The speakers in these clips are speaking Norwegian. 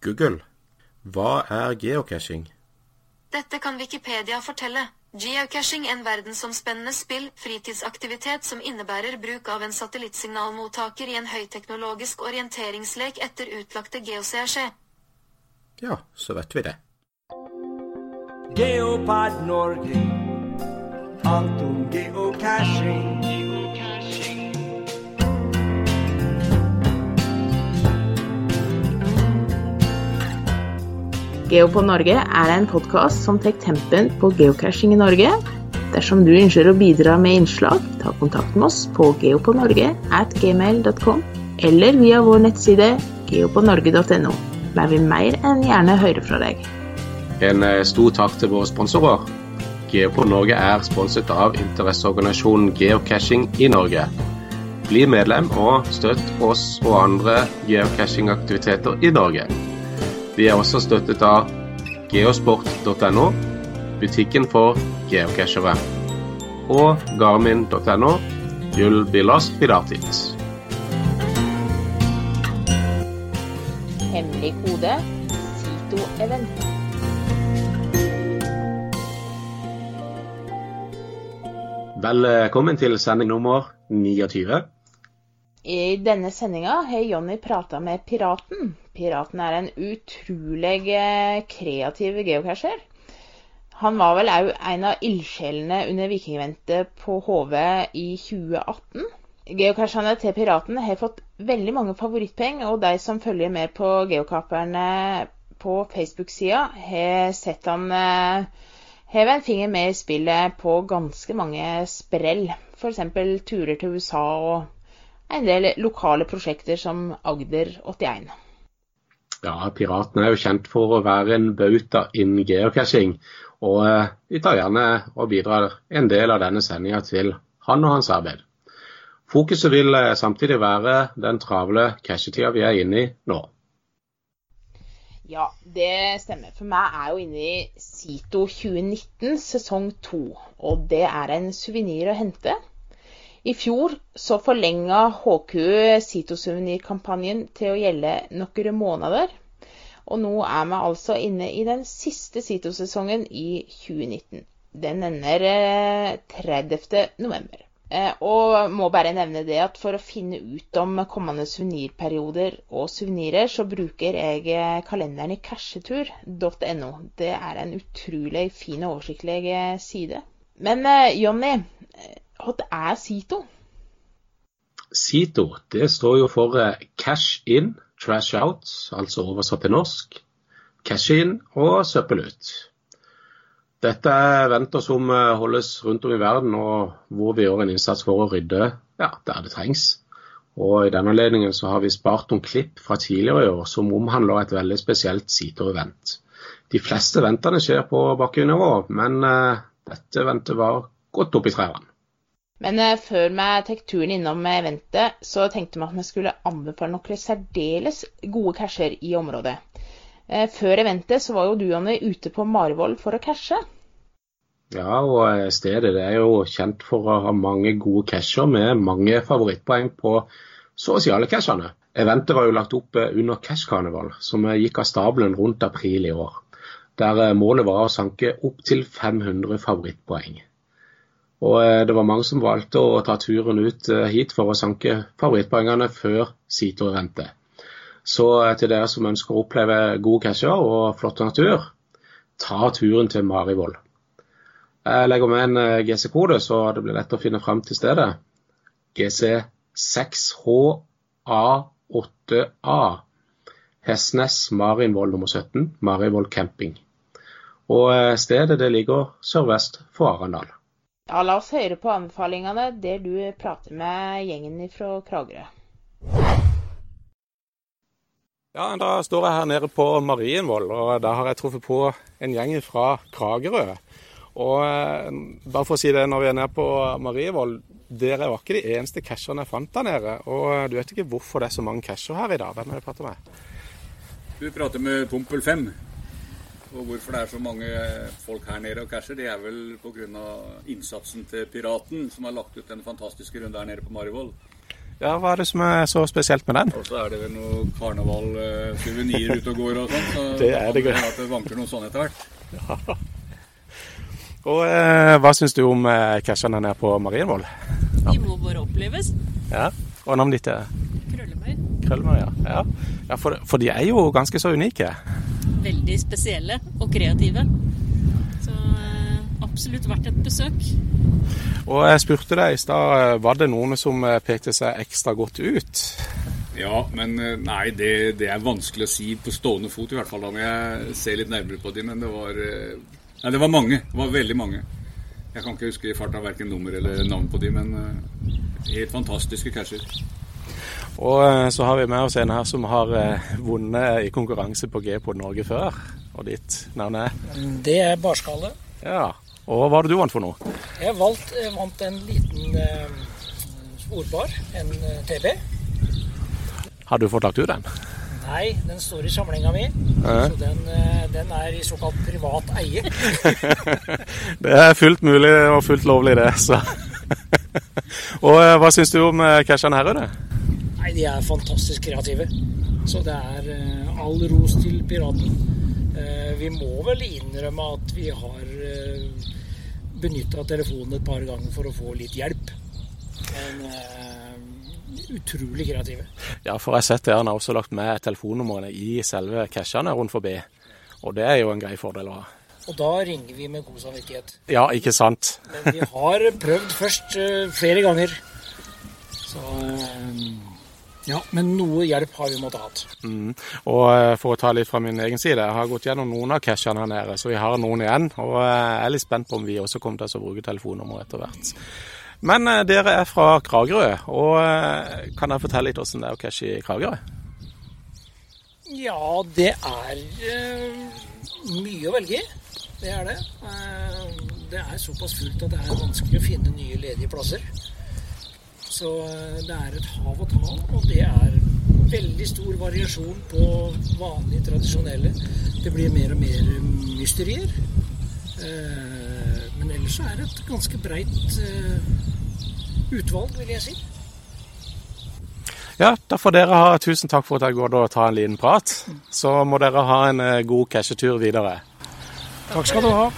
Google. Hva er geocaching? Dette kan Wikipedia fortelle. Geocaching en verdensomspennende spill, fritidsaktivitet som innebærer bruk av en satellittsignalmottaker i en høyteknologisk orienteringslek etter utlagte geocache. Ja, så vet vi det. Geopad Norge. Alt om geocaching. Geopod Norge er en podkast som tar tempen på geocaching i Norge. Dersom du ønsker å bidra med innslag, ta kontakt med oss på geopodnorge eller via vår nettside geopodnorge.no. Der vil mer enn gjerne høre fra deg. En eh, stor takk til våre sponsorer. Geopod Norge er sponset av interesseorganisasjonen Geocaching i Norge. Bli medlem og støtt oss og andre geocachingaktiviteter i Norge. Vi er også støttet av geosport.no, butikken for geocachere, og garmin.no, Billas Pilatis. Hemmelig kode Sito Event. Velkommen til sending nummer 29. I denne sendinga har Jonny prata med Piraten. Piraten er en utrolig eh, kreativ geocacher. Han var vel òg en av ildsjelene under Vikingventet på HV i 2018. Geocachene til Piraten har fått veldig mange favorittpenger, og de som følger med på Geokaperne på Facebook-sida, har sett han eh, heve en finger med i spillet på ganske mange sprell. F.eks. turer til USA og en del lokale prosjekter som Agder 81. Ja, Piratene er jo kjent for å være en bauta innen geocaching. Og eh, vi tar gjerne og bidrar en del av denne sendinga til han og hans arbeid. Fokuset vil eh, samtidig være den travle cashetida vi er inne i nå. Ja, det stemmer. For meg er jo inne i Sito 2019 sesong 2. Og det er en suvenir å hente. I fjor så forlenga HQ Sito-suvenirkampanjen til å gjelde noen måneder. Og nå er vi altså inne i den siste Sito-sesongen i 2019. Den ender 30. Eh. Eh, og må bare nevne det at for å finne ut om kommende suvenirperioder og suvenirer, så bruker jeg eh, kalenderen i cashetur.no. Det er en utrolig fin og oversiktlig side. Men Jonny, hva er SITO? SITO det står jo for eh, cash in, trash out, altså oversatt til norsk. Cash in og søppel ut. Dette er eventer som eh, holdes rundt om i verden, og hvor vi gjør en innsats for å rydde ja, der det trengs. Og I denne anledningen så har vi spart noen klipp fra tidligere i år som omhandler et veldig spesielt SITO-event. De fleste eventene skjer på bakkenivå, men uh, dette eventet var godt opp i trærne. Men eh, før vi tok turen innom eventet, så tenkte vi at vi skulle anbefale noen særdeles gode casher i området. Eh, før eventet så var jo du Anne, ute på Marvoll for å cashe. Ja, og eh, stedet det er jo kjent for å ha mange gode casher med mange favorittpoeng på sosiale casherne. Eventet var jo lagt opp under Cashkarneval, som gikk av stabelen rundt april i år. Der målet var å sanke opp til 500 favorittpoeng. Og eh, det var mange som valgte å ta turen ut eh, hit for å sanke favorittpoengene før Sito rente. Så eh, til dere som ønsker å oppleve gode casher og flott natur, ta turen til Marivoll. Jeg legger med en GC-kode, så det blir lett å finne fram til stedet. GC6HA8A. Hestnes Marienvoll nummer 17, Marivoll camping. Og stedet det ligger sørvest for Arendal. Ja, la oss høre på anbefalingene der du prater med gjengen fra Kragerø. Ja, Da står jeg her nede på Marienvoll, og da har jeg truffet på en gjeng fra Kragerø. Og eh, bare for å si det, når vi er nede på Marienvoll, dere var ikke de eneste casherne jeg fant der nede. Og du vet ikke hvorfor det er så mange casher her i dag? Hvem er det du prater med? Du prater med Pompel 5. Og hvorfor det er så mange folk her nede og casher, det er vel pga. innsatsen til Piraten, som har lagt ut den fantastiske runden her nede på Marivoll. Ja, Hva er det som er så spesielt med den? Og så er det vel noe karnevalsuvenirer ute og går og sånn. Så Det er det godt. at det vanker noe sånn etter hvert. Og eh, Hva syns du om eh, cashene nede på Marienvoll? De må bare oppleves. Ja. Og navnet ditt er Krøllemøy. Krølmer, ja. ja. for, for de er jo ganske så unike. Veldig spesielle og kreative. Så eh, absolutt verdt et besøk. Og jeg spurte deg i stad, eh, var det noen som eh, pekte seg ekstra godt ut? Ja, men nei, det, det er vanskelig å si på stående fot i hvert fall. Da må jeg se litt nærmere på dem. Men det var, nei, det var mange. Det var veldig mange. Jeg kan ikke huske i farta verken nummer eller navn på dem, men helt fantastiske casher. Og eh, så har vi med oss en her som har eh, vunnet i konkurranse på G-Pod Norge før. Og ditt navn er? Det er barskalle. Ja. Og hva var det du vant for noe? Jeg valgt, jeg vant en liten eh, ordbar, en eh, TB. Har du fått lagt ut den? Nei, den står i samlinga mi, Ja. så den, eh, den er i såkalt privat eie. Det er fullt mulig og fullt lovlig, det. Så. og eh, hva syns du om eh, cashene her, Rune? Nei, de er fantastisk kreative. Så det er eh, all ros til piraten. Eh, vi må vel innrømme at vi har uh, benytta telefonen et par ganger for å få litt hjelp. Men eh, utrolig kreative. Ja, for jeg har sett dere har også lagt med telefonnumrene i selve cashene rundt forbi. Og det er jo en grei fordel å ha. Og da ringer vi med god samvittighet. Ja, ikke sant? Men vi har prøvd først eh, flere ganger. Så eh, Ja, men noe hjelp har vi måttet hatt. Mm. Og eh, for å ta litt fra min egen side, jeg har gått gjennom noen av cashene her nede, så vi har noen igjen. Og eh, jeg er litt spent på om vi også kommer til å bruke telefonnummer etter hvert. Men eh, dere er fra Kragerø, og kan jeg fortelle litt hvordan det er å cashe i Kragerø? Ja, det er uh, mye å velge i. Det er det. Uh, det er såpass fullt at det er vanskelig å finne nye ledige plasser. Så eh, det er et hav å ta av, og det er veldig stor variasjon på vanlige, tradisjonelle. Det blir mer og mer mysterier. Eh, Men ellers så er det et ganske breit eh, utvalg, vil jeg si. Ja, da får dere ha tusen takk for at jeg går og tar en liten prat. Så må dere ha en god cashetur videre. Takk skal du ha.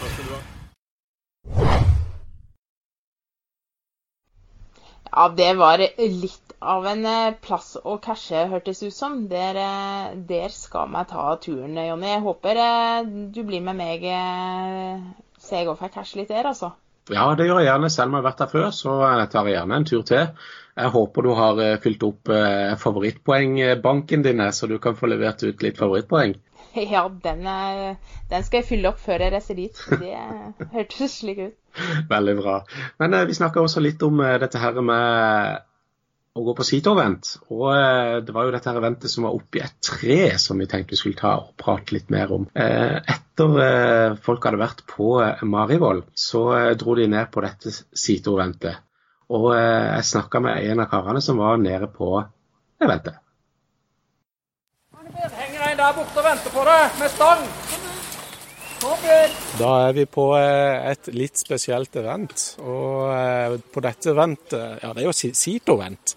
Ja, det var litt av en eh, plass å cashe, hørtes ut som. Der, eh, der skal vi ta turen, Jonny. Jeg håper eh, du blir med meg, så jeg òg får cashe litt der, altså. Ja, det gjør jeg gjerne. Selv om jeg har vært der før, så jeg tar jeg gjerne en tur til. Jeg håper du har fylt opp favorittpoengbanken din, så du kan få levert ut litt favorittpoeng. Ja, den, er, den skal jeg fylle opp før jeg reiser dit. Det hørtes slik ut. Veldig bra. Men eh, vi snakka også litt om eh, dette her med å gå på Sito-event. Og eh, det var jo dette her eventet som var oppi et tre som vi tenkte vi skulle ta og prate litt mer om. Eh, etter eh, folk hadde vært på eh, Marivoll, så dro de ned på dette Sito-eventet. Og jeg snakka med en av karene som var nede på eventet. Der borte og venter på deg med stang. Da er vi på eh, et litt spesielt event. Og eh, på dette eventet Ja, det er jo Sito-event.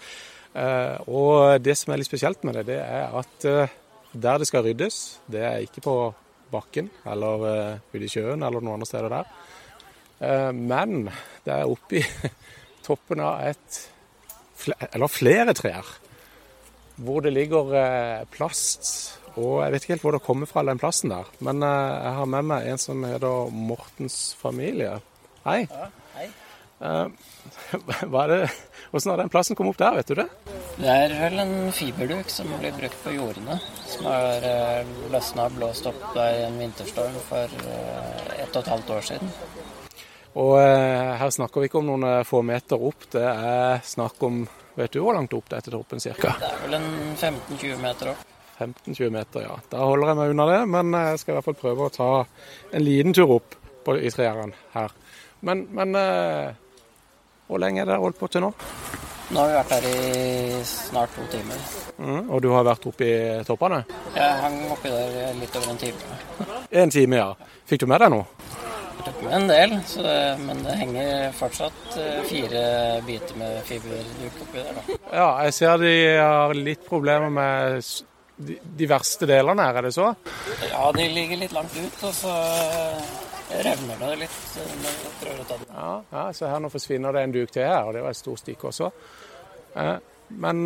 Eh, Og det som er litt spesielt med det, det er at der det skal ryddes, det er ikke på bakken eller ute i sjøen eller noen andre steder der. Men det er oppi toppen av et eller flere trær hvor det ligger plast. Og jeg vet ikke helt hvor det kommer fra, den plassen der. Men eh, jeg har med meg en som heter Mortens familie. Hei. Ja, hei. Eh, hva er det? Hvordan har den plassen kommet opp der, vet du det? Det er vel en fiberduk som blir brukt på jordene. Som har eh, løsna og blåst opp der i en vinterstorm for ett og et halvt år siden. Og her snakker vi ikke om noen få meter opp. Det er snakk om Vet du hvor langt opp det er til toppen ca.? Det er vel en 15-20 meter opp. 15-20 meter, ja. Da holder jeg meg unna det, men jeg skal i hvert fall prøve å ta en liten tur opp på, i treeren her. Men, men eh, hvor lenge er det holdt på til nå? Nå har vi vært her i snart to timer. Mm, og du har vært oppe i toppene? Jeg hang oppi der litt over en time. En time, ja. Fikk du med deg noe? tok med en del, så det, men det henger fortsatt eh, fire biter med fiberduk oppi der. da. Ja, jeg ser de har litt problemer med de, de verste delene her, er det så? Ja, de ligger litt langt ut, og så eh, revner det litt eh, når jeg prøver å ta det. Ja, ja, så her nå forsvinner det en duk til her, og det var et stort stikk også. Eh, men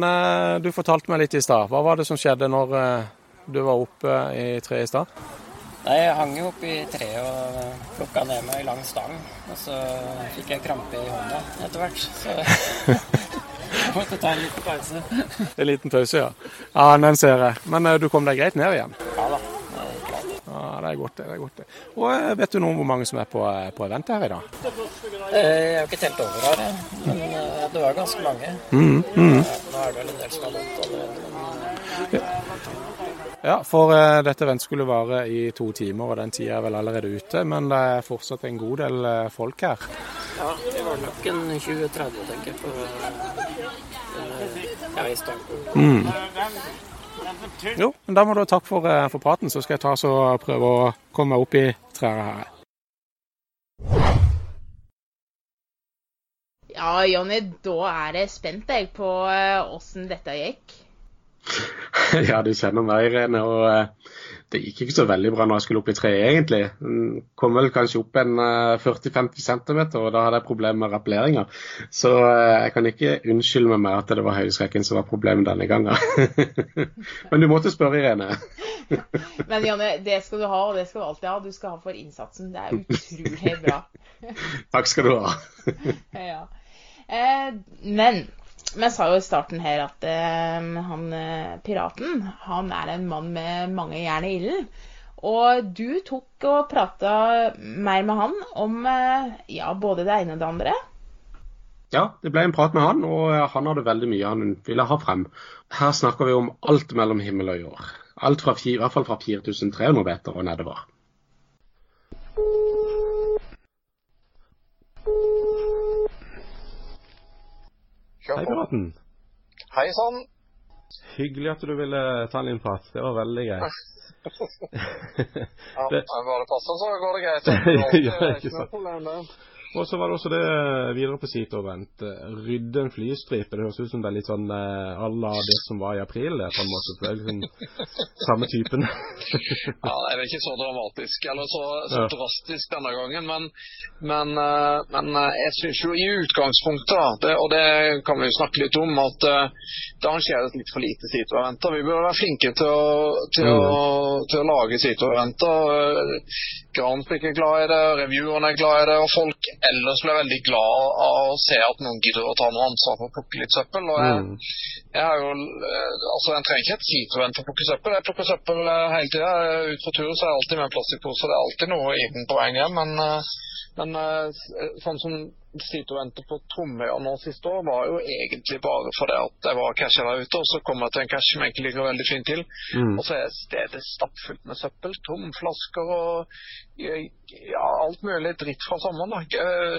du fortalte meg litt i stad. Hva var det som skjedde når du var oppe i treet i stad? Nei, jeg hang jo oppi treet og plukka ned med ei lang stang. Og så fikk jeg krampe i hånda etter hvert. Så jeg måtte ta en liten pause. En liten pause, ja. Ja, den ser jeg. Men eh, du kom deg greit ned igjen? Ja da. Ja, det er godt, det. er godt det. Og eh, vet du noe om hvor mange som er på, eh, på event her i dag? Jeg har ikke telt over her, men det var ganske mange. Mm. Eh, Nå er det vel en del som har gått allerede. Ja, for uh, dette eventet skulle vare i to timer, og den tida er vel allerede ute. Men det er fortsatt en god del uh, folk her. Ja, det var nok en 20-30, tenker jeg, For, eh, ja, i starten. Mm. Jo, men da må du ha takk for, for praten, så skal jeg ta så prøve å komme meg opp i trærne her. Ja, Jonny, da er jeg spent jeg på åssen dette gikk. Ja, du kjenner meg, Irene. Og eh, det gikk ikke så veldig bra når jeg skulle opp i treet, egentlig. Mm, Kom vel kanskje opp en eh, 40-50 cm, og da hadde jeg problemer med rappelleringa. Så eh, jeg kan ikke unnskylde med meg at det var høydeskrekken som var problemet denne gangen. Men du måtte spørre, Irene. Men Janne, det skal du ha, og det skal du alltid ha. Du skal ha for innsatsen. Det er utrolig bra. Takk skal du ha. ja. Eh, men vi sa jo i starten her at eh, han eh, piraten, han er en mann med mange jern i ilden. Og du tok og prata mer med han om eh, ja, både det ene og det andre. Ja, det ble en prat med han, og han hadde veldig mye han ville ha frem. Her snakker vi om alt mellom himmel og jord. Alt fra, i hvert fall fra 4300 meter og nedover. Kjør Hei, på. piraten. Hei sann. Hyggelig at du ville ta en prat. Det var veldig greit. Ja, Det- Bare det passer, så går det greit. Ja, Det er ikke sant. Og så var det også det eh, videre på Sito-vent. Rydde en flystripe. Det høres ut som det er litt sånn eh, à la det som var i april, det, på en måte. Det er liksom samme typen. Ja, det er ikke så dramatisk, eller så, så Ja. drastisk denne gangen, men, men, eh, men jeg syns jo i utgangspunktet, da, det, og det kan vi jo snakke litt om, at det arrangeres litt for lite Sito-eventer. Vi burde være flinke til å, til å, til å lage Sito-eventer. Eh, Gransvik er glad i det, reviewerne er glad i det, og folk ellers blir veldig glad av å se at noen gidder å ta noe ansvar for å plukke litt søppel. og jeg, Mm. jeg har jo, eh, altså En trenger ikke et Sito-event for å plukke søppel. Jeg plukker søppel eh, hele tida. Ut på tur så er jeg alltid med en plastpose. Det er alltid noe i den på veien hjem. Men, eh, men sånn s- sånn og Sito-eventet på Tromøya nå siste år, var jo egentlig bare fordi at jeg var casher der ute, og så kom jeg til en cash som egentlig ligger veldig fint til. Mm. Og så er stedet stappfullt med søppel. Tomflasker og ja, alt mulig dritt fra sommeren. da.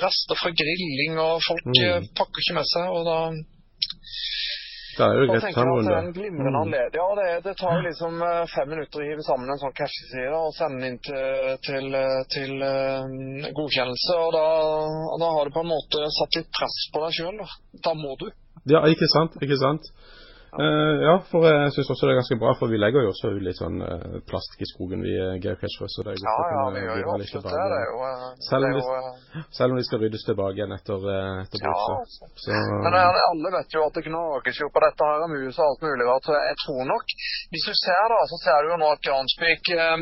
Rester fra grilling, og folk Mm. eh, pakker ikke med seg. og da Da er det jo greit ta en det Mm. Ja, det, det tar liksom eh, fem minutter å hive sammen en sånn casheside og sende inn til, til, eh, til uh, godkjennelse. Og da, da har du på en måte satt litt press på deg sjøl. Da. da må du. Ja, ikke sant. Ikke sant. Eh, ja, for jeg syns også det er ganske bra, for vi legger jo også ut litt sånn uh, plastikk i skogen, vi uh, geocachere. Så det er Ja, ja, vi gjør jo absolutt det. Det er jo, eh, Selv om de- eh, Selv om de skal ryddes tilbake igjen etter, eh, etter Ja, så. Så Men eh, alle vet jo at det gnages jo på dette her av mus og alt mulig rart. Så jeg tror nok Hvis du ser da, så ser du jo nå at Gransvik eh,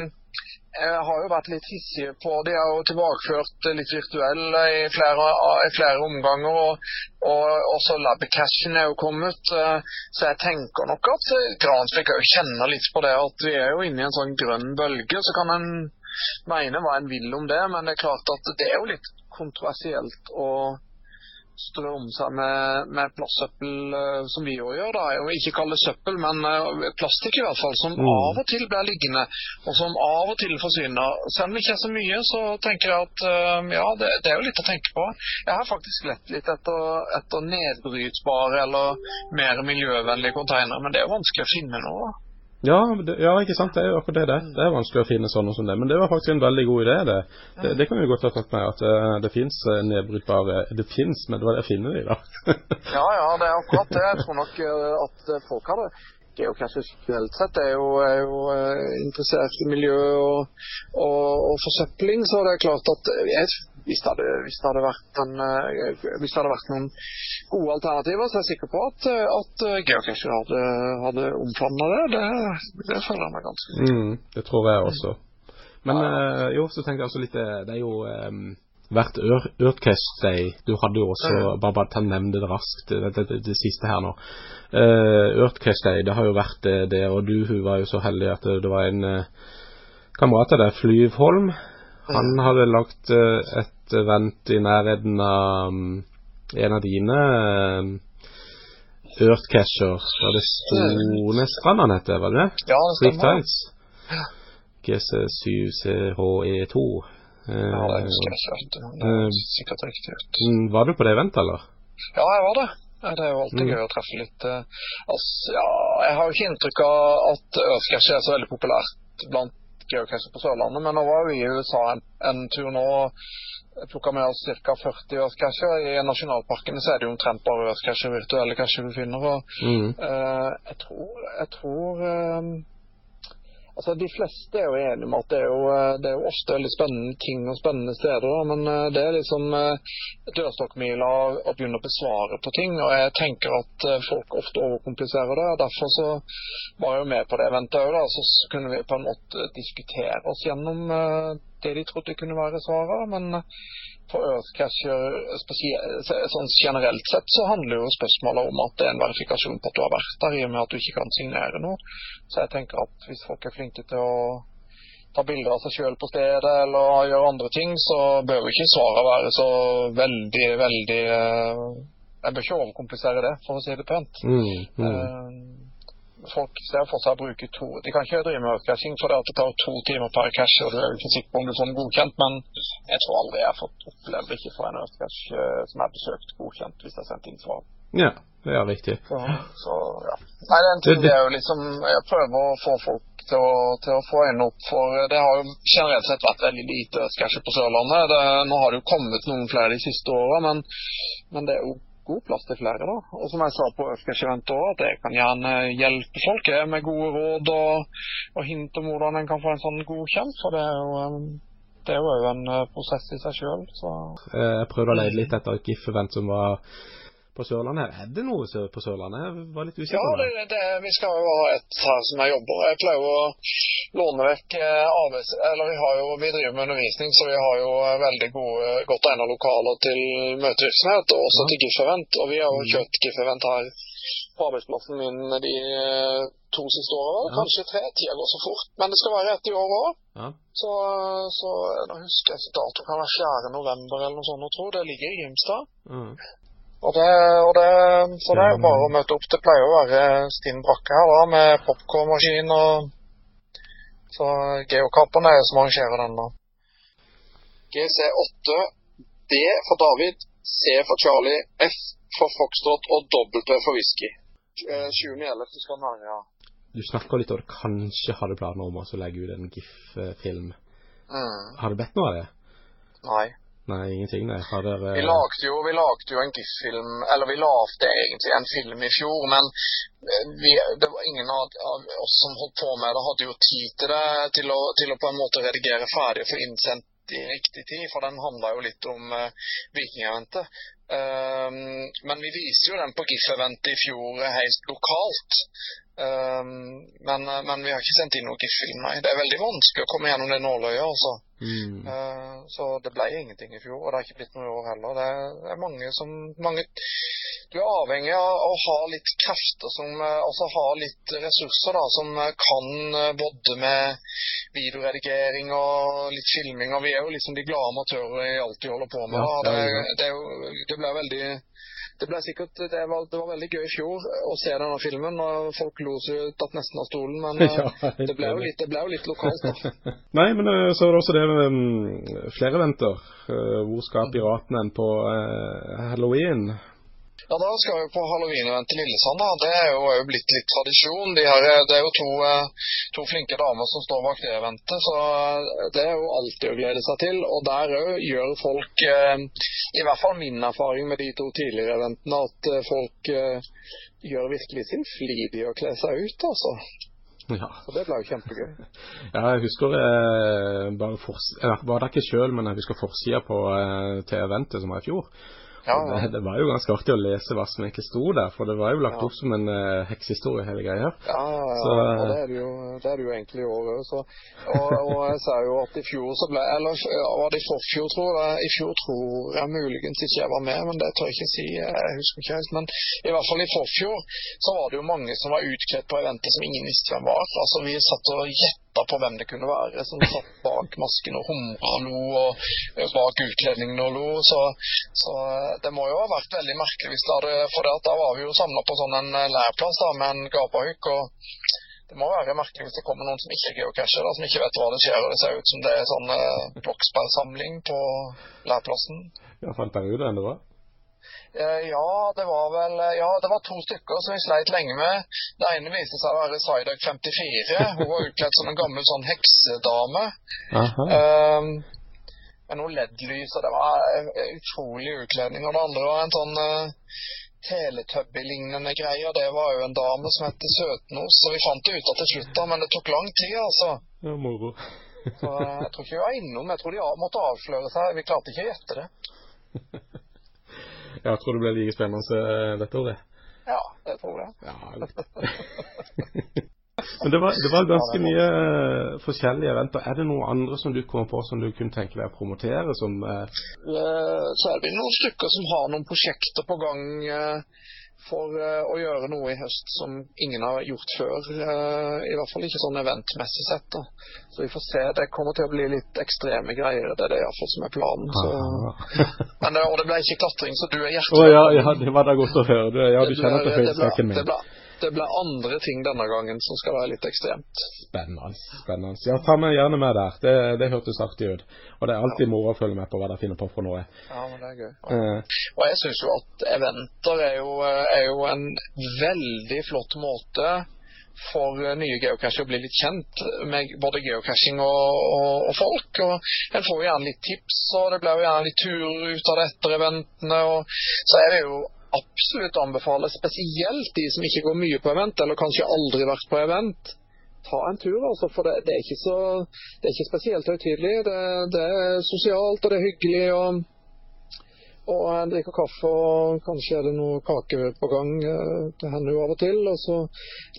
har jo vært litt hissige på De har jo tilbakeført litt virtuell i flere, i flere omganger. Og, og også Labcashen er jo kommet. Så jeg tenker nok at Gransvik òg kjenner litt på det at vi er jo inne i en sånn grønn bølge. Så kan en mene hva en vil om det, men det er klart at det er jo litt kontroversielt å strø om seg med, med plastsøppel, eh, som vi jo gjør. da, og Ikke kalle det søppel, men eh, plastikk i hvert fall, som Mm. av og til blir liggende, og som av og til forsvinner. Selv om det ikke er så mye, så tenker jeg at eh, ja, det, det er jo litt å tenke på. Jeg har faktisk lett litt etter, etter nedbrytbare eller mer miljøvennlige containere, men det er jo vanskelig å finne noe. da. Ja, det, ja, ikke sant. Det er jo akkurat det det er. Det er vanskelig å finne sånne som det. Men det var faktisk en veldig god idé, det. Det, det kan vi godt ha tatt med, at uh, det fins nedbrytbare Det fins, men det var det jeg finner i, da. ja, ja, det er akkurat det. Jeg tror nok uh, at folk hadde geocacher generelt sett er jo, er jo interessert i miljø og, og, og, forsøpling, så det er klart at jeg, hvis, det hadde, hvis, det en, hvis det hadde vært noen gode alternativer, så er jeg sikker på at, at geocacher hadde, hadde omfavna det. det. Det føler jeg meg ganske sikker mm, Det tror jeg også. Men ja. øh, jo, så tenkte jeg også litt Det er jo um, vært Earthcast Day. Du hadde jo også ja. Bare, bare ta nevne det raskt, det, det, siste her nå. Uh, Earthcast Day, det har jo vært det, det, og du hun var jo så heldig at det, var en uh, kamerat av deg, Flyvholm. Han mm. hadde lagt uh, et event i nærheten av um, en av dine Earthcatchers. Var det Stonestrand han heter, var det det? Ja, det stemmer. GC7CHE2. Ja, det husker jeg ikke. Det er sikkert riktig ut. Mm, var du på det eventet, eller? Ja, jeg var det. Det er jo alltid mm. gøy å treffe litt altså, ja, Jeg har jo ikke inntrykk av at Earthcash er så veldig populært blant geocacher på Sørlandet, men nå var vi i USA en, en tur nå plukka med oss ca. 40 Earthcacher. I nasjonalparkene så er det jo omtrent bare Earthcacher, virtuelle cacher du finner. Og, mm. uh, jeg tror, jeg tror uh, Altså, De fleste er jo enige om at det er jo, eh, det er jo ofte veldig spennende ting og spennende steder, men det er liksom dørstokkmila å begynne å besvare på ting. og Jeg tenker at folk ofte overkompliserer det. Derfor så var jeg jo med på det eventet òg. Så kunne vi på en måte diskutere oss gjennom det de trodde kunne være svaret. Men for Earthcatcher sånn generelt sett så handler jo spørsmålet om at det er en verifikasjon på at du har vært der, i og med at du ikke kan signere noe. Så jeg tenker at hvis folk er flinke til å ta bilder av seg sjøl på stedet eller gjøre andre ting, så bør ikke svaret være så veldig, veldig eh, Jeg bør ikke overkomplisere det, for å si det pent. Mm, mm. Folk ser for seg å bruke to De kan ikke drive med earthcaching for det det tar to timer per cash, og du er ikke sikker på om du får den godkjent, men jeg tror aldri jeg har fått opplevd ikke få en earthcache uh, som er besøkt, godkjent hvis jeg har sendt inn svar. Ja, det er riktig. Så, så ja. Nei, det er en ting det, er jo liksom Jeg prøver å få folk til å, til å få øynene opp for Det har jo generelt sett vært veldig lite earthcacher på Sørlandet. Det, nå har det jo kommet noen flere de siste åra, men, men det er jo god plass til flere. da. Og som jeg sa på Øfkesh-eventet òg, at jeg kan gjerne hjelpe folk med gode råd og, og hint om hvordan en kan få en sånn godkjent. For det er jo, um, det er jo en uh, prosess i seg sjøl. Eh, jeg prøvde å leie litt etter et GIF-event som var på Sørlandet. Er det noe på Sørlandet? Jeg var litt usikker. Ja, det, det, vi skal jo ha et her som jeg jobber. Jeg pleier å låne vekk arbeids... Eller vi, har jo, vi driver med undervisning, så vi har jo veldig gode, godt egnet lokaler til møtevirksomhet, og også ja. til GIF-event. Og vi har jo mm. kjørt GIF-event her på arbeidsplassen min de eh, to siste årene. Ja. Kanskje tre. Tida går så fort. Men det skal være ett i år òg. Ja. Så, så nå husker jeg datoen dato, kan være 4. november eller noe sånt. Jeg tror det ligger i Grimstad. Mm. Og det, og det, så det er jo bare å møte opp. Det pleier å være stinn brakke her da, med popkornmaskin og Så Geokappen er det som arrangerer den, da. GC8, D for David, C for Charlie, F for Foxtrot og W for whisky. 20.11. Eh, skal den være, ja. Du snakka litt om du kanskje hadde planer om å legge ut en GIF-film. Mm. Har du bedt noe av det? Nei. Nei, ingenting, nei. Har dere Vi lagde jo, vi lagde jo en GIF-film, eller vi lagde egentlig en film i fjor, men eh, vi, det var ingen av, oss som holdt på med det, hadde jo tid til det, til å, til å på en måte redigere ferdig og få innsendt i riktig tid, for den handla jo litt om uh, vikingeventet. Um, men vi viste jo den på GIF-eventet i fjor helt lokalt. Um, men, men, vi har ikke sendt inn noen GIF-film, nei. Det er veldig vanskelig å komme gjennom det nåløyet, altså. Mm. Uh, så det ble ingenting i fjor, og det har ikke blitt noe i år heller. Det er, det mange som mange, Du er avhengig av å ha litt krefter som Altså ha litt ressurser da, som kan både med videoredigering og litt filming. Og vi er jo liksom de glade amatører i alt vi holder på med. Ja, det, det, det, det ble veldig det ble sikkert, det var, det var, veldig gøy i fjor å se denne filmen. og Folk lo seg tatt nesten av stolen, men ja, eh, det, ble litt, det, ble jo litt, lokalt. da. Nei, men eh, så er det også det med um, flere venter. Hvor skal piratene på uh, halloween? Ja, da skal vi på halloween-event i Lillesand. da. Det er jo, er jo blitt litt tradisjon. De her, det er jo to, eh, to flinke damer som står bak det eventet, så eh, det er jo alltid å glede seg til. Og der òg gjør folk, eh, i hvert fall min erfaring med de to tidligere eventene, at eh, folk eh, gjør virkelig sin flid i å kle seg ut, altså. Ja. Så det ble jo kjempegøy. Ja, jeg husker eh, bare for, jeg var der ikke sjøl, men jeg husker forsida på eh, til eventet som var i fjor. Ja, ja. Det, det var jo ganske artig å lese hva som egentlig sto der, for det var jo lagt Ja. opp som en uh, heksehistorie hele greia. Ja, ja, ja. Så, eh, det er det jo, det er det jo egentlig i år òg. Og, og jeg ser jo at i fjor så ble Eller var det i forfjor, tror jeg. I fjor tror jeg muligens ikke jeg var med, men det tør jeg ikke si. Jeg husker ikke helt. Men i hvert fall i forfjor så var det jo mange som var utkledd på eventet som ingen visste hvem var. Altså Vi satt og gjetta på hvem det kunne være som satt bak masken og humra og lo, og bak utkledningen og lo. Så, så det må jo ha vært veldig merkelig hvis det hadde For da var vi jo samla på sånn en eh, leirplass med en gapahuk. og det må være merkelig hvis det kommer noen som ikke er geocacher, da, som ikke vet hva det skjer. og Det ser ut som det er sånn eh, på leirplassen. Ja, fant dere ut det var? Eh, ja, det var vel eh, Ja, det var to stykker som vi sleit lenge med. Det ene viste seg å være Psyduck 54. Hun var utkledd som en gammel sånn heksedame. Um, med noe LED-lys, og det var eh, utrolig utkledning. Og det andre var en sånn uh, Teletubby-lignende greie, og det var jo en dame som het Søtnos. Så vi fant det ut av til slutt, da, men det tok lang tid, altså. Ja, moro. Så jeg tror ikke vi var innom. Jeg tror de måtte avsløre seg. Vi klarte ikke å gjette det. Jeg tror det ble like spennende eh, dette året. Ja, det tror jeg. Ja, litt. Men det var, det var ganske mye eh, forskjellige eventer. Er det noen andre som du kommer på som du kunne tenke deg å promotere? Som, eh, Eh, Så er det noen stykker som har noen prosjekter på gang eh, for eh, å gjøre noe i høst som ingen har gjort før. eh, I hvert fall ikke sånn eventmessig sett. da. Så vi får se. Det kommer til å bli litt ekstreme greier. Det er det iallfall som er planen. Så. Men, det- og det ble ikke klatring, så du er hjertelig hjertelig ja, ja, det var da godt å høre. Ja, du kjenner til det ble- høydesekken det min. ble- Det ble andre ting denne gangen som skal være litt ekstremt. Spennende. spennende. Ja, ta meg gjerne med der. Det, det hørtes artig ut. Og det er alltid moro å følge med på hva de finner på for noe. Ja, men det er gøy. Uh, Og jeg syns jo at eventer er jo, er jo en veldig flott måte for nye geocachere å bli litt kjent med både geocaching og, og, og folk. Og en får jo gjerne litt tips, og det blir jo gjerne litt turer ut av det etter eventene. Og så er det jo absolutt anbefale spesielt de som ikke går mye på event, eller kanskje aldri vært på event. Ta en tur, altså, for det, det er ikke så Det er ikke spesielt høytidelig. Det, det er sosialt, og det er hyggelig. og og jeg drikker kaffe, og kanskje er det noe kake på gang. eh, Det hender jo av og til. Og så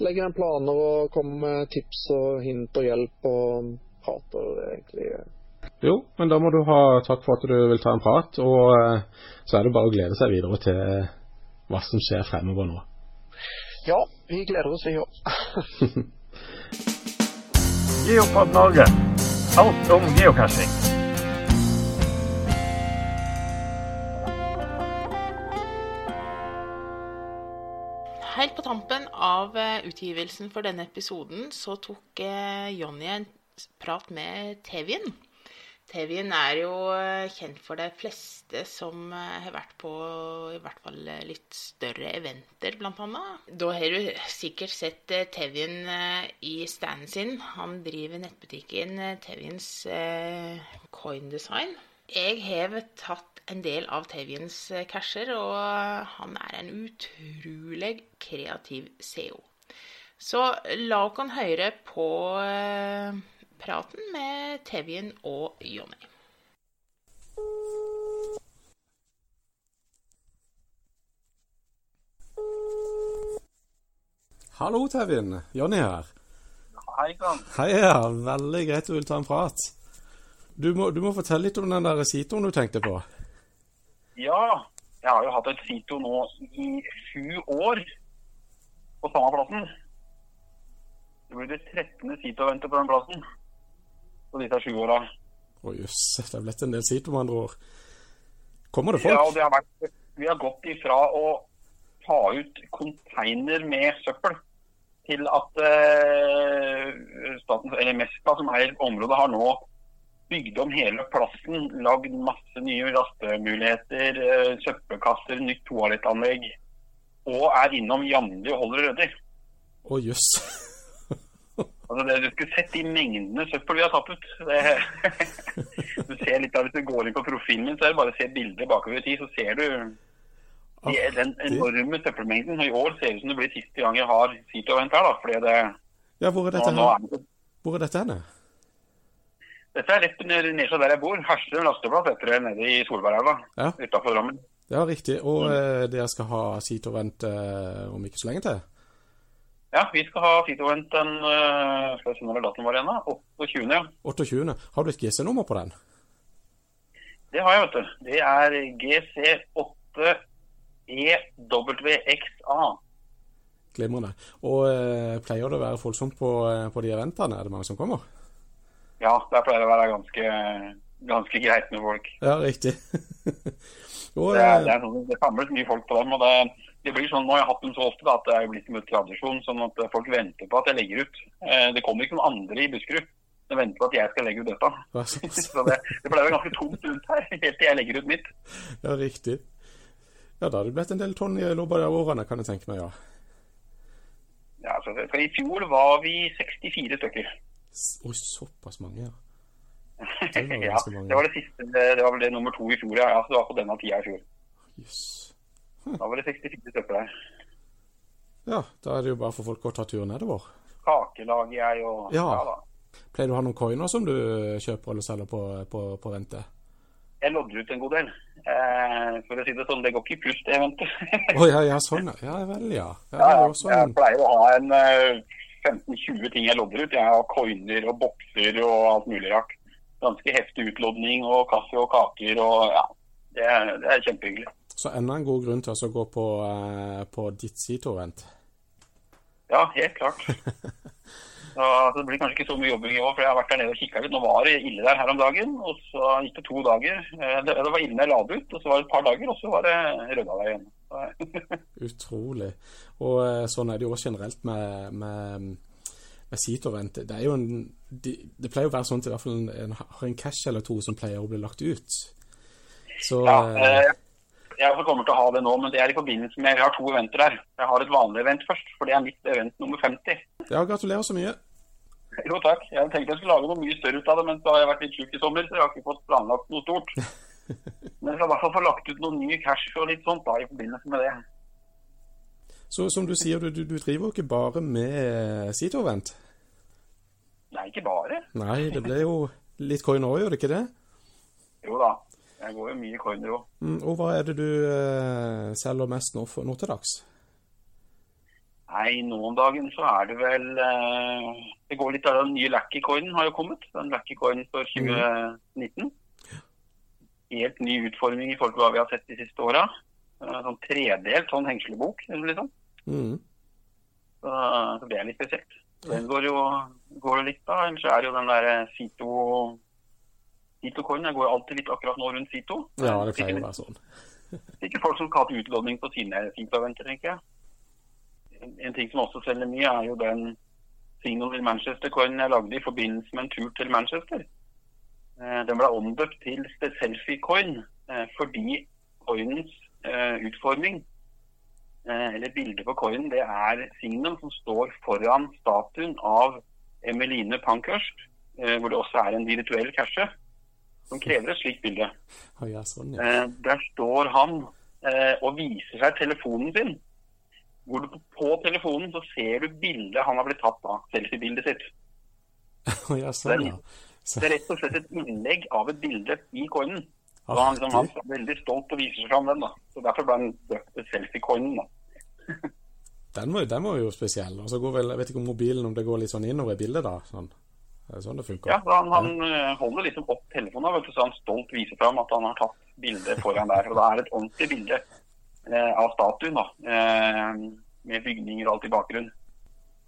legger en planer og kommer med tips og hint og hjelp og prater egentlig. jo, men da må du ha takk for at du vil ta en prat. Og eh, så er det bare å glede seg videre til eh, hva som skjer fremover nå. Ja, vi gleder oss, vi òg. Geopod Norge. Alt om geocaching. Helt på tampen av eh, utgivelsen for denne episoden så tok eh, Jonny en prat med Tevin. Tevin er jo eh, kjent for de fleste som eh, har vært på i hvert fall eh, litt større eventer, bl.a. Da har du sikkert sett Tevin i standen sin. Han driver nettbutikken Tevins eh, Jeg har tatt en del av Tevins casher, og han er en utrolig kreativ CEO. Så la oss høre på praten med Tevjen og Jonny. Hallo, Tevin. Jonny her. Hei sann. Hei, ja. Veldig greit du vil ta en prat. Du må, du må fortelle litt om den der sitoen du tenkte på. Ja, jeg har jo hatt et Sito nå i sju år på samme plassen. Det blir det 13. sito å vente på den plassen på disse sju åra. Å jøss, det er blitt en del sider med andre år. Kommer det folk? Ja, det har vært, vi har gått ifra å ta ut konteiner med søppel til at eh, statens, eller Mesta, som eier området, har nå bygd om hele plassen. Lagd masse nye rastemuligheter, eh, søppelkasser, nytt toalettanlegg. Og er innom jevnlig og holder ryddig. Å jøss. Altså det, du skulle sett de mengdene søppel vi har tatt ut. Det, du ser litt av Hvis du går inn på profilen min, så er det bare å se bilder bakover i tid, så ser du de, den enorme søppelmengden. Og I år ser det ut som det blir siste gang jeg har Seatovent her. da, fordi det, Ja, hvor er dette nå, nå er det, Hvor er dette henne? Dette er rett ned- nedsa der jeg bor. Hersrum lasteplass heter det nede i Solbergelva Ja. utafor Drammen. Ja, riktig. Og mm. dere skal ha Seatovent eh, om ikke så lenge til? Ja, vi skal ha Seatovent den øh, skal jeg se når datoen var igjen, da? 28. ja. 28. Har du et GC-nummer på den? Det har jeg, vet du. Det er E GC8EWXA. Glimrende. Og uh, pleier det å være voldsomt på, eh, på de eventene? Er det mange som kommer? Ja, der pleier det å være ganske, ganske greit med folk. Ja, riktig. og, Det, er, det, er sånn, det samles mye folk på dem. og det, det blir sånn, Nå har jeg hatt dem så ofte da, at det er blitt en tradisjon, sånn at folk venter på at jeg legger ut. Eh, Det kommer ikke noen andre i Buskerud. De venter på at jeg skal legge ut dette. så- det, det pleier å være ganske tomt rundt her, helt til jeg legger ut mitt. ja, riktig. Ja, da har det blitt en del tonn i løpet av årene, kan jeg tenke meg, ja. Ja, så for I fjor var vi 64 stykker. Oi, såpass mange, ja. Det var ja, det var det siste, det var vel det nummer to i fjor, ja. ja så det var på denne tida i fjor. Jøss. Da var det 64 stykker der. Ja, da er det jo bare for folk å ta turen nedover. Kakelager jeg og Ja. da. Pleier du å ha noen coiner som du kjøper eller selger på, på, på vente? Jeg lodder ut en god del. Eh, for å si det sånn, det går ikke i pluss det eventet. Å ja, ja, sånn, ja. Ja vel, ja. ja, Ja, ja. også Jeg pleier å ha en eh, 15-20 ting jeg lodder ut. Jeg har coiner og bokser og alt mulig rart. Ganske heftig utlodning og kaffe og kaker og ja. Det det er kjempehyggelig. Så enda en god grunn til å gå på, eh, på ditt Sito-event. Ja, helt klart. Så, det blir kanskje ikke så mye jobbing i år, for jeg har vært der nede og kikka litt. Nå var det ille der her om dagen, og så gikk det to dager. Eh, Det, det var når jeg la det ut, og så var det et par dager, og så var det der igjen. Utrolig. Og eh, sånn er det jo også generelt med, med, med Sito-event. Det er jo en de, Det pleier å være sånn at i hvert fall en, en har en cash eller to som pleier å bli lagt ut. Så ja, eh, jeg også kommer til å ha det nå, men det er i forbindelse med Jeg har to eventer her. Jeg har et vanlig event først, for det er mitt event nummer 50. ja, gratulerer så mye. Jo takk. Jeg tenkte jeg skulle lage noe mye større ut av det, men så har jeg vært litt sjuk i sommer, så jeg har ikke fått planlagt noe stort. Men jeg skal i hvert fall få lagt ut noen nye cash og litt sånt da, i forbindelse med det. Så som du sier, du, du, driver jo ikke bare med Sito-event. Nei, ikke bare. Nei, det ble jo litt coin òg, gjør det ikke det? Jo da. Jeg går jo mye coiner òg. Mm, og hva er det du eh, selger mest nå, for, nå til dags? Nei, nå om dagen så er det vel eh, Det går litt av den nye Lackey-coinen har jo kommet. Den Lackey-coinen for 2019. Helt ny utforming i forhold til hva vi har sett de siste åra. Eh, sånn tredelt sånn hengslebok, liksom. Mm. Så, så det er litt spesielt. Den går jo går litt da. Ellers er det jo den der Sito Sito-coinen. Jeg går alltid litt akkurat nå rundt Sito. Ja, det pleier å være sånn. Ikke folk som skal til utlodning på sine Sito-eventer, tenker jeg. En, en ting som også selger mye, er jo den Signal i Manchester-coinen jeg lagde i forbindelse med en tur til Manchester. Eh, Den ble omdøpt til The Selfie-coin eh, fordi coinens eh, utforming, eller bildet på coinen, det er Signal som står foran statuen av Emeline Pankhurst, hvor det også er en virtuell cashe, som krever et slikt bilde. Oh, ja, sånn, ja. Eh, der står han eh, og viser seg telefonen sin. Hvor du på telefonen så ser du bildet han har blitt tatt av. Selfie-bildet sitt. Oh, ja, sånn, ja. Så, Det er rett og slett et innlegg av et bilde i coinen. Så Artig. han, liksom, han er veldig stolt og viser seg fram den. da. Så Derfor ble han døpt selfie-coinen. da. den, var, den var jo spesiell. Og så går vel, jeg vet ikke om mobilen om det går litt sånn innover i bildet, da. Sånn. Det er sånn det funker. Ja, Han, han eh, holder liksom opp telefonen vet du, så han stolt viser fram at han har tatt bildet foran der. Og da er det et ordentlig bilde eh, av statuen, da. Eh, med bygninger og alt i bakgrunnen.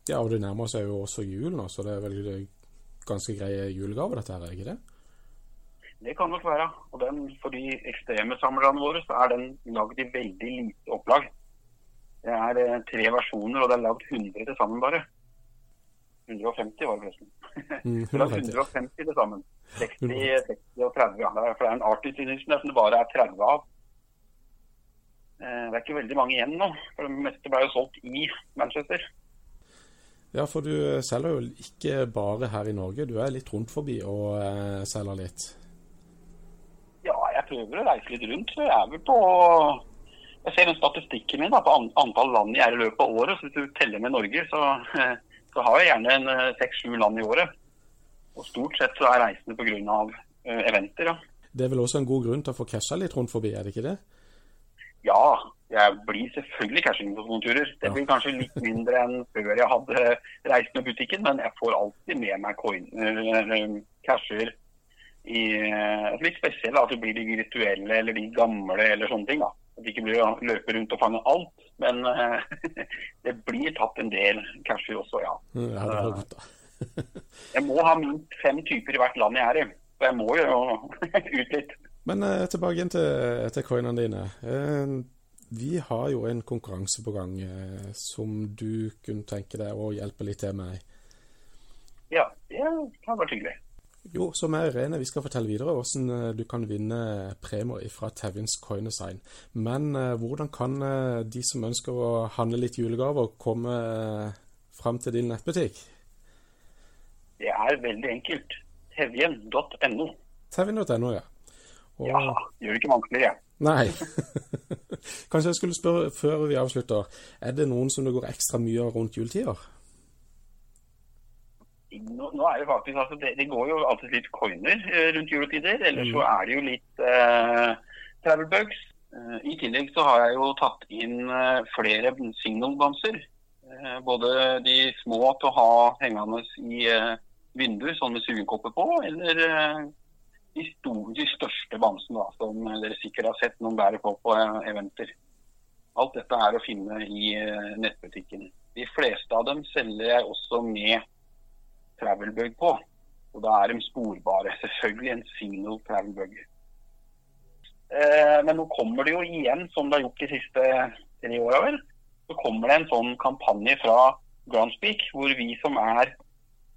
Ja, og det nærmer seg jo også jul nå, så det er vel ganske greie julegave, dette her, er ikke det? Det kan nok være. Og den, for de ekstreme samlerne våre så er den lagd i veldig lite opplag. Det er eh, tre versjoner, og det er lagd 100 til sammen bare. 150 var det forresten. Mm, Det var 150 til sammen. 60, 60 og 30. Ja. For det er en Edition som det bare er 30 av. Eh, Det er ikke veldig mange igjen nå. For det meste ble jo solgt i Manchester. Ja, for du selger jo ikke bare her i Norge, du er litt rundt forbi og eh, selger litt. Ja, jeg prøver å reise litt rundt. Så jeg er vel på Jeg ser den statistikken min da, på antall land jeg er i løpet av året. Så hvis du teller med Norge, så, eh, så har jeg gjerne en eh, seks-sju land i året. Og stort sett så er reisende pga. Uh, eventer, ja. Det er vel også en god grunn til å få casha litt rundt forbi, er det ikke det? Ja, jeg blir selvfølgelig cashing på sånne turer. Det blir kanskje litt mindre enn før jeg hadde reist med butikken, men jeg får alltid med meg coiner, casher i eh, litt spesielle, at det blir de virtuelle eller de gamle eller sånne ting. da. At det ikke blir å løpe rundt og fange alt. Men eh, det blir tatt en del cashew også, ja. Ja, det er godt da. Jeg må ha minst fem typer i hvert land jeg er i. Så jeg må jo ut litt. Men eh, tilbake igjen til, til coinene dine. Eh, vi har jo en konkurranse på gang eh, som du kunne tenke deg å hjelpe litt til med. Ja, det hadde vært hyggelig. Jo, som er Irene, vi skal fortelle videre hvordan eh, du kan vinne premier fra Tevins Coin Design. Men eh, hvordan kan eh, de som ønsker å handle litt julegaver, komme fram til din nettbutikk? Det er veldig enkelt. Tevjen.no. Tevin.no, ja. Og... Ja, gjør det ikke vanskeligere. Nei. Kanskje jeg skulle spørre før vi avslutter. Er det noen som det går ekstra mye rundt juletider? Nå, nå er det faktisk, altså, det, det går jo alltid litt coiner eh, rundt juletider. Ellers Mm. så er det jo litt eh, travel bugs. Eh, I tillegg så har jeg jo tatt inn eh, flere signalbamser. Både de små til å ha hengende i vinduer, sånn med sugekopper på, eller de, store, de største bamsene da, som dere sikkert har sett noen bærer på på eventer. Alt dette er å finne i nettbutikken. De fleste av dem selger jeg også med travelbug på. Og da er de sporbare. Selvfølgelig en single travelbug. Eh, men nå kommer det jo igjen, som det har gjort de siste tre åra, vel. Så kommer det en sånn kampanje fra Groundspeak, hvor vi som er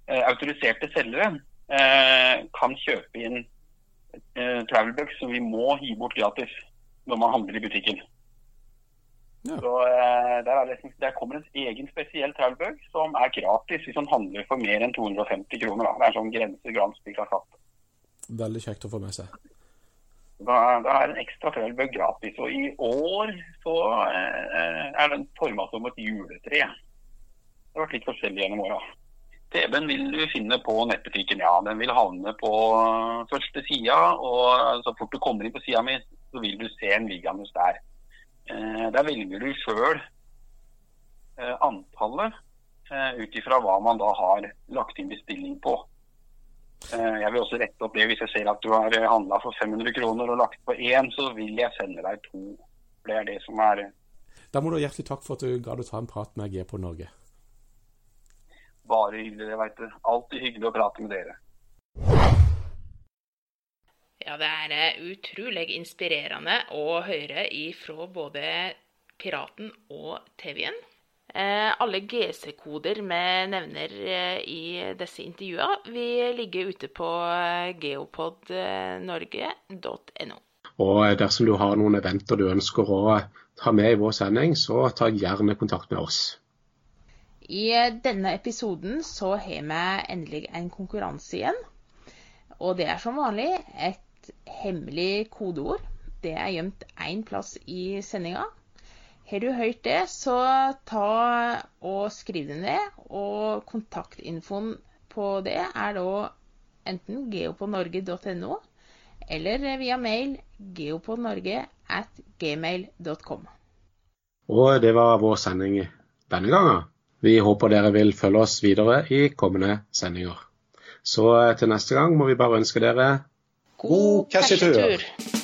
eh, autoriserte selgere, eh, kan kjøpe inn eh, travelbugs som vi må gi bort gratis når man handler i butikken. Ja. Så eh, der, er det, der kommer en egen spesiell travelbug som er gratis hvis man handler for mer enn 250 kroner. Da. Det er en sånn grense Gransvik har satt. Veldig kjekt å få med seg. Da, da er en ekstra travelbug gratis. Og i år så eh, er den forma som et juletre. Det har vært litt forskjellig gjennom åra. TV-en vil du finne på nettbutikken, ja. Den vil havne på første sida. Og så fort du kommer inn på sida mi, så vil du se en liggende der. Eh, der velger du sjøl eh, antallet eh, ut ifra hva man da har lagt inn bestilling på. Eh, jeg vil også rette opp det hvis jeg ser at du har handla for 500 kroner og lagt på én, så vil jeg sende deg to. Det er det som er Da må du ha hjertelig takk for at du gadd å ta en prat med G på Norge. bare hyggelig, det veit du. Alltid hyggelig å prate med dere. Ja, det er eh, utrolig inspirerende å høre ifra både Piraten og Tevjen. Eh, alle GC-koder vi nevner eh, i disse intervjuene, vil ligge ute på geopodnorge.no. Og dersom du har noen eventer du ønsker å ha med i vår sending, så ta gjerne kontakt med oss. I denne episoden så har vi endelig en konkurranse igjen. Og det er som vanlig et hemmelig kodeord. Det er gjemt én plass i sendinga. Har du hørt det, så ta og skriv det ned. Og kontaktinfoen på det er da enten geoponorge.no eller via mail geoponorge at gmail.com. Og det var vår sending denne gangen. Vi håper dere vil følge oss videre i kommende sendinger. Så til neste gang må vi bare ønske dere God cashetur! cashetur!